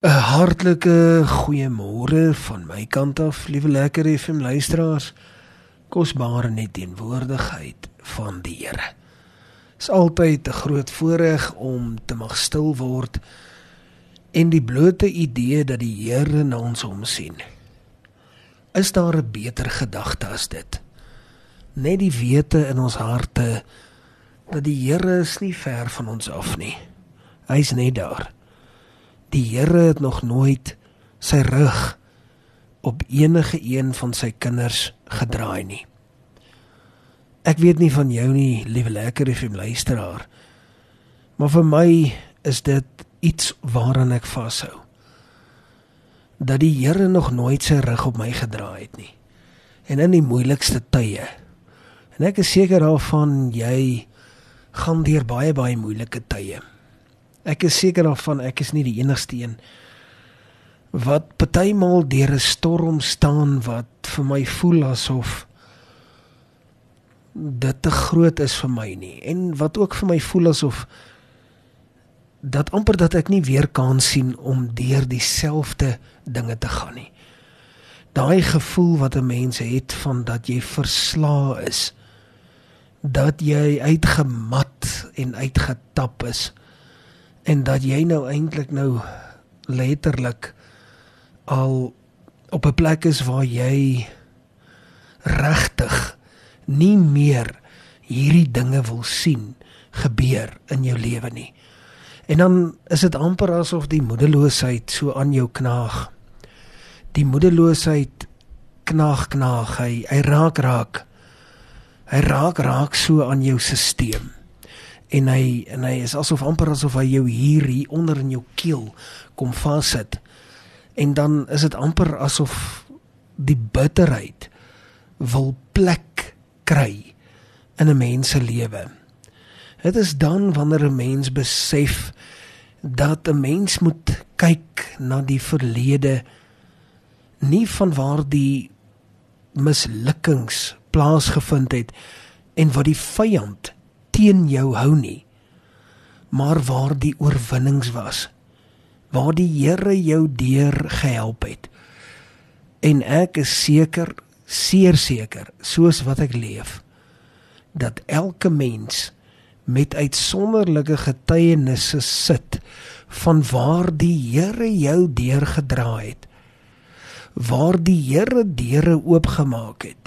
'n Hartlike goeiemôre van my kant af, liewe lekker FM luisteraars. Kosbare net teenwoordigheid van die Here. Is altyd 'n groot voorreg om te mag stil word en die blote idee dat die Here na ons omsien. Is daar 'n beter gedagte as dit? Net die wete in ons harte dat die Here is nie ver van ons af nie. Hy's net daar. Die Here het nog nooit sy rug op enige een van sy kinders gedraai nie. Ek weet nie van jou nie, liewe lekker FM luisteraar. Maar vir my is dit iets waaraan ek vashou. Dat die Here nog nooit sy rug op my gedraai het nie. En in die moeilikste tye. En ek is seker daarvan jy gaan deur baie baie moeilike tye. Ek is seker daarvan ek is nie die enigste een wat partymal deur 'n storm staan wat vir my voel asof dit te groot is vir my nie en wat ook vir my voel asof dat amper dat ek nie weer kan sien om deur dieselfde dinge te gaan nie. Daai gevoel wat 'n mens het van dat jy verslaa is, dat jy uitgemat en uitgetap is en dat jy nou eintlik nou letterlik al op 'n plek is waar jy regtig nie meer hierdie dinge wil sien gebeur in jou lewe nie. En dan is dit amper asof die moedeloosheid so aan jou knaag. Die moedeloosheid knaag knaag hy, hy raak raak. Hy raak raak so aan jou stelsel en hy en hy is asof amper asof hy jou hier hier onder in jou keel kom vassit. En dan is dit amper asof die bitterheid wil plek kry in 'n mens se lewe. Dit is dan wanneer 'n mens besef dat 'n mens moet kyk na die verlede nie van waar die mislukkings plaasgevind het en wat die vyand teen jou hou nie maar waar die oorwinnings was waar die Here jou deur gehelp het. En ek is seker seer seker soos wat ek leef dat elke mens met uitsonderlike getuienisse sit van waar die Here jou deur gedra het waar die Here deure oopgemaak het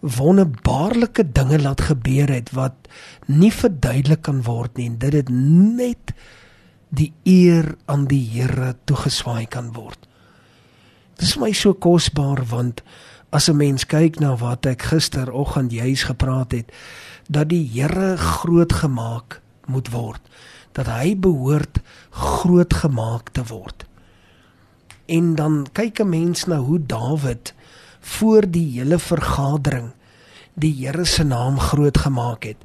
wonderbaarlike dinge laat gebeur het wat nie verduidelik kan word nie en dit het net die eer aan die Here toegeswaai kan word. Dit is my so kosbaar want as 'n mens kyk na wat ek gisteroggend juis gepraat het dat die Here groot gemaak moet word dat hy behoort groot gemaak te word. En dan kyk 'n mens na hoe Dawid voor die hele vergadering die Here se naam groot gemaak het,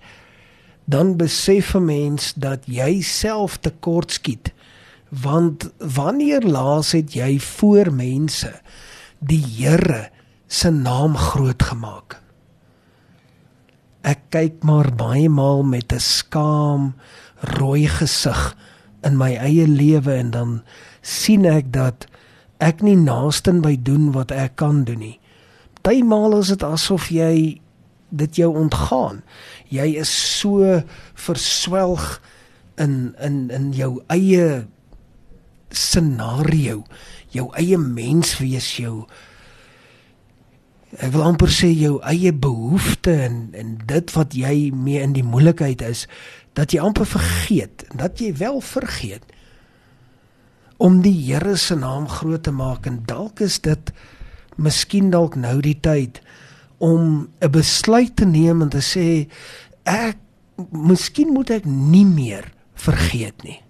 dan besef 'n mens dat jy self tekort skiet. Want wanneer laas het jy voor mense die Here se naam groot gemaak? Ek kyk maar baie maal met 'n skaam, rooi gesig in my eie lewe en dan sien ek dat ek nie naaste by doen wat ek kan doen nie partymal is dit asof jy dit jou ontgaan. Jy is so verswelg in in in jou eie scenario, jou eie menswees jou ek wil amper sê jou eie behoeftes en en dit wat jy mee in die moeilikheid is dat jy amper vergeet en dat jy wel vergeet om die Here se naam groot te maak en dalk is dit miskien dalk nou die tyd om 'n besluit te neem en te sê ek miskien moet ek nie meer vergeet nie.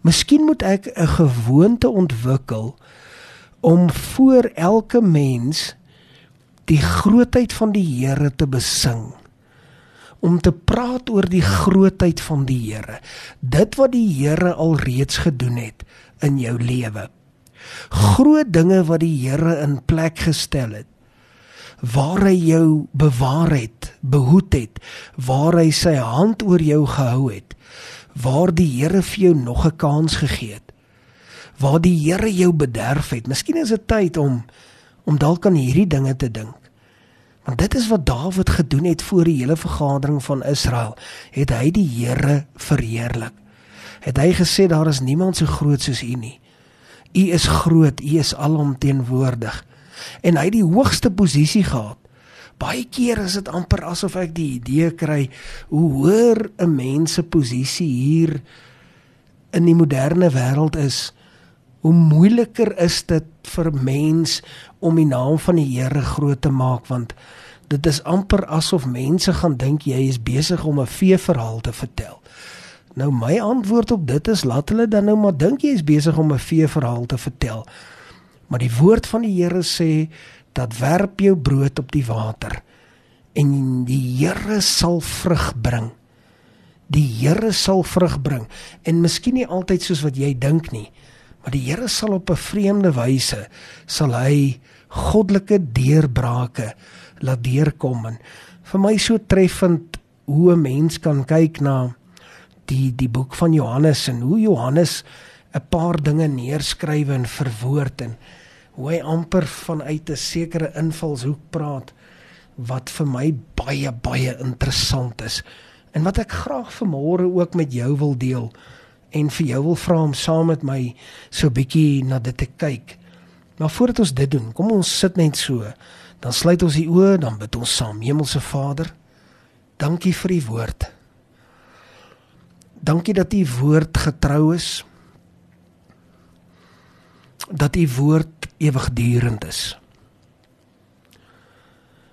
Miskien moet ek 'n gewoonte ontwikkel om voor elke mens die grootheid van die Here te besing. Om te praat oor die grootheid van die Here. Dit wat die Here alreeds gedoen het in jou lewe groot dinge wat die Here in plek gestel het waar hy jou bewaar het, behoed het, waar hy sy hand oor jou gehou het, waar die Here vir jou nog 'n kans gegee het. waar die Here jou bederf het. Miskien is dit tyd om om dalk aan hierdie dinge te dink. Want dit is wat Dawid gedoen het voor die hele vergadering van Israel. Het hy die Here verheerlik. Het hy gesê daar is niemand so groot soos U nie. U is groot, U is alomteenwoordig. En hy het die hoogste posisie gehad. Baie keer is dit amper asof ek die idee kry hoe hoër 'n mens se posisie hier in die moderne wêreld is, hoe moeiliker is dit vir mens om die naam van die Here groot te maak want dit is amper asof mense gaan dink jy is besig om 'n veeverhaal te vertel. Nou my antwoord op dit is laat hulle dan nou maar dink jy is besig om 'n veeverhaal te vertel. Maar die woord van die Here sê dat werp jou brood op die water en die Here sal vrug bring. Die Here sal vrug bring en miskien nie altyd soos wat jy dink nie. Maar die Here sal op 'n vreemde wyse sal hy goddelike deurbrake laat deurkom en vir my so treffend hoe 'n mens kan kyk na die die boek van Johannes en hoe Johannes 'n paar dinge neerskryf en verwoord en hoe hy amper vanuit 'n sekere invalshoek praat wat vir my baie baie interessant is en wat ek graag vanmôre ook met jou wil deel en vir jou wil vra om saam met my so bietjie na dit te kyk. Maar voordat ons dit doen, kom ons sit net so. Dan sluit ons die oë, dan bid ons saam. Hemelse Vader, dankie vir u woord. Dankie dat u woord getrou is. Dat u woord ewigdurend is.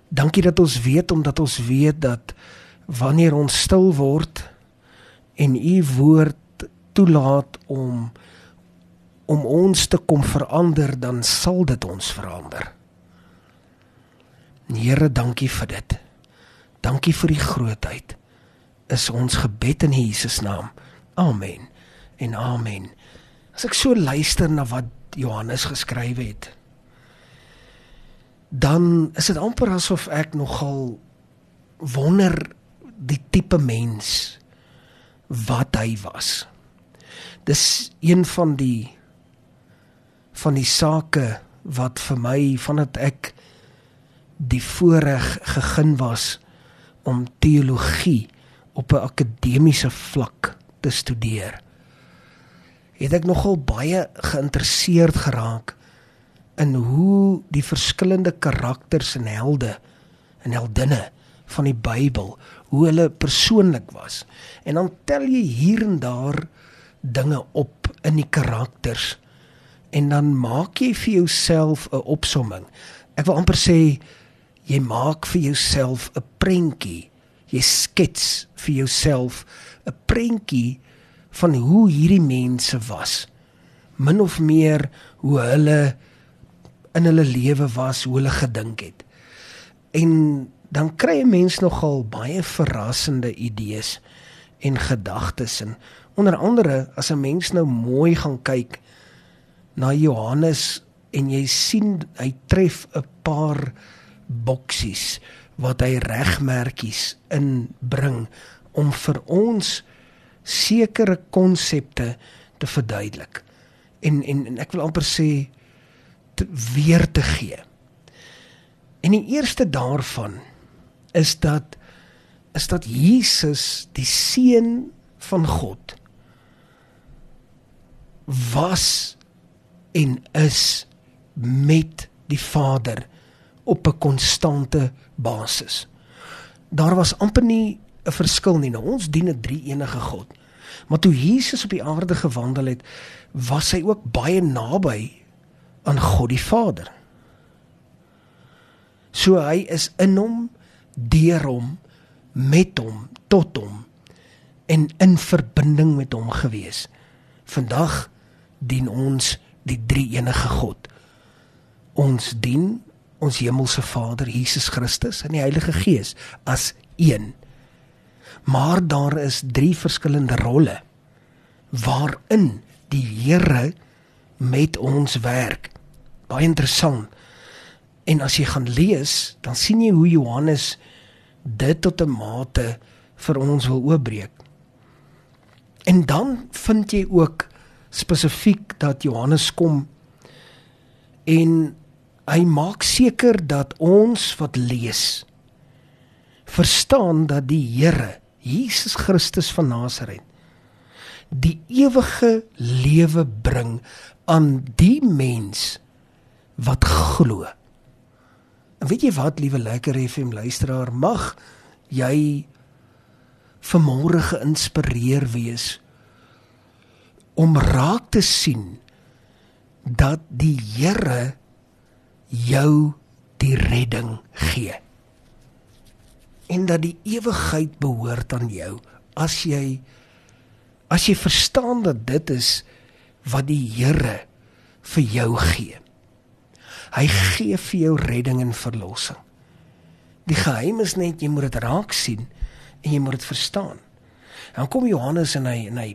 Dankie dat ons weet omdat ons weet dat wanneer ons stil word en u woord toelaat om om ons te kom verander, dan sal dit ons verander. Here, dankie vir dit. Dankie vir die grootheid. Is ons gebed in Jesus naam. Amen. En amen. As ek so luister na wat Johannes geskryf het, dan is dit amper asof ek nogal wonder die tipe mens wat hy was dis een van die van die sake wat vir my vandat ek die voorreg gegeen was om teologie op 'n akademiese vlak te studeer het ek nogal baie geïnteresseerd geraak in hoe die verskillende karakters en helde en heldinne van die Bybel hoe hulle persoonlik was en dan tel jy hier en daar dinge op in die karakters en dan maak jy vir jouself 'n opsomming. Ek wil amper sê jy maak vir jouself 'n prentjie. Jy skets vir jouself 'n prentjie van hoe hierdie mense was. Min of meer hoe hulle in hulle lewe was, hoe hulle gedink het. En dan kry 'n mens nogal baie verrassende idees en gedagtes en Onder andere as 'n mens nou mooi gaan kyk na Johannes en jy sien hy tref 'n paar boksies wat hy regmerkies inbring om vir ons sekere konsepte te verduidelik. En, en en ek wil amper sê te weer te gee. En die eerste daarvan is dat is dat Jesus die seun van God was en is met die Vader op 'n konstante basis. Daar was amper nie 'n verskil nie. Nou ons dien 'n drie enige God. Maar toe Jesus op die aarde gewandel het, was hy ook baie naby aan God die Vader. So hy is in hom, deur hom, met hom, tot hom en in verbinding met hom gewees. Vandag dien ons die drie enige God. Ons dien ons hemelse Vader Jesus Christus en die Heilige Gees as een. Maar daar is drie verskillende rolle waarin die Here met ons werk. Baie interessant. En as jy gaan lees, dan sien jy hoe Johannes dit tot 'n mate vir ons wil oopbreek. En dan vind jy ook spesifiek dat Johannes kom en hy maak seker dat ons wat lees verstaan dat die Here Jesus Christus van Nasaret die ewige lewe bring aan die mens wat glo. En weet jy wat, liewe lekker FM luisteraar, mag jy vanmôre geïnspireer wees om raak te sien dat die Here jou die redding gee. En dat die ewigheid behoort aan jou as jy as jy verstaan dat dit is wat die Here vir jou gee. Hy gee vir jou redding en verlossing. Die geheim is net jy moet dit raak sien en jy moet dit verstaan. Dan kom Johannes en hy en hy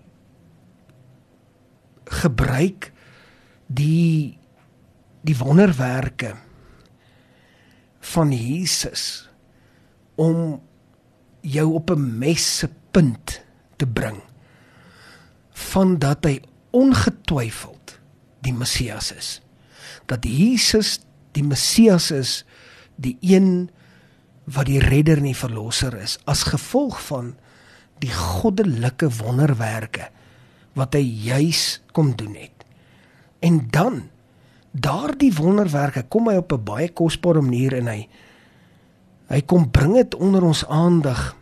gebruik die die wonderwerke van Jesus om jou op 'n messe punt te bring van dat hy ongetwyfeld die Messias is. Dat Jesus die Messias is, die een wat die redder en die verlosser is as gevolg van die goddelike wonderwerke wat hy juis kom doen het. En dan daardie wonderwerke kom hy op 'n baie kosbare manier en hy hy kom bring dit onder ons aandag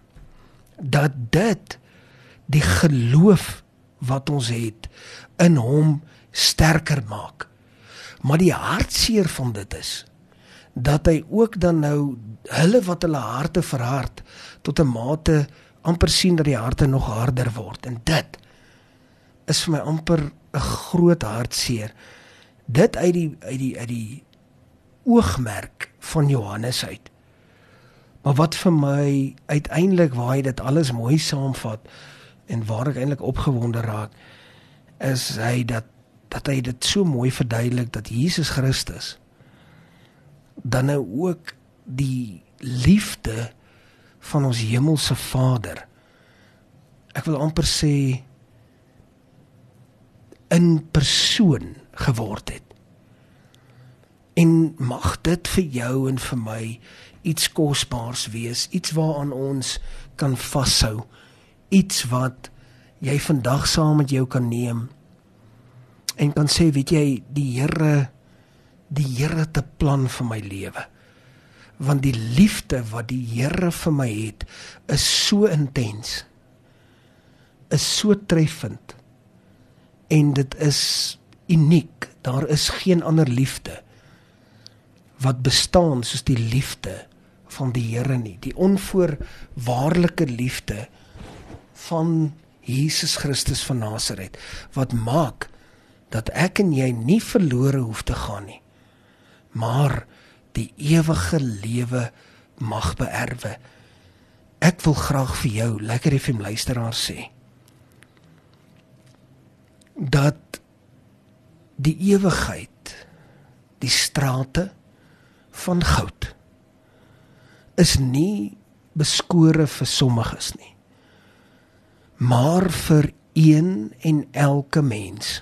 dat dit die geloof wat ons het in hom sterker maak. Maar die hartseer van dit is dat hy ook dan nou hulle wat hulle harte verhard tot 'n mate amper sien dat die harte nog harder word en dit is vir my amper 'n groot hartseer. Dit uit die uit die uit die oogmerk van Johannes uit. Maar wat vir my uiteindelik waar hy dit alles mooi saamvat en waar ek eintlik opgewonde raak is hy dat dat hy dit so mooi verduidelik dat Jesus Christus dan nou ook die liefde van ons hemelse Vader ek wil amper sê in persoon geword het. En mag dit vir jou en vir my iets kosbaars wees, iets waaraan ons kan vashou, iets wat jy vandag saam met jou kan neem en kan sê, weet jy, die Here die Here het 'n plan vir my lewe. Want die liefde wat die Here vir my het, is so intens. Is so treffend en dit is uniek. Daar is geen ander liefde wat bestaan soos die liefde van die Here nie. Die onvoorwaardelike liefde van Jesus Christus van Nasaret wat maak dat ek en jy nie verlore hoef te gaan nie. Maar die ewige lewe mag beerwe. Ek wil graag vir jou lekker FM luisteraar sê dat die ewigheid die strate van goud is nie beskore vir sommiges nie maar vir een en elke mens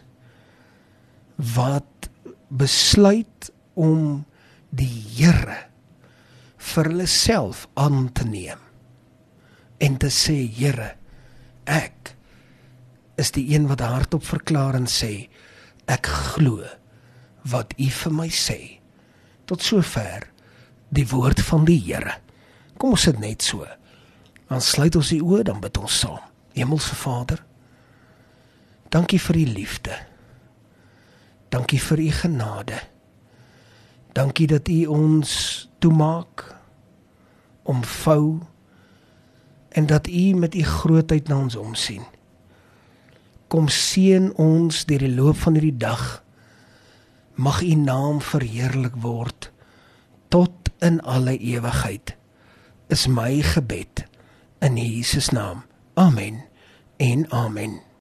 wat besluit om die Here vir hulle self aan te neem en te sê Here ek is die een wat hardop verklaar en sê ek glo wat u vir my sê. Tot sover die woord van die Here. Kom ons sit net so. Dan sluit ons die oë dan bid ons saam. Hemelse Vader dankie vir u liefde. Dankie vir u genade. Dankie dat u ons toemaak omvou en dat u met u grootheid na ons omsien kom seën ons deur die loop van hierdie dag. Mag U naam verheerlik word tot in alle ewigheid. Is my gebed in Jesus naam. Amen. En amen.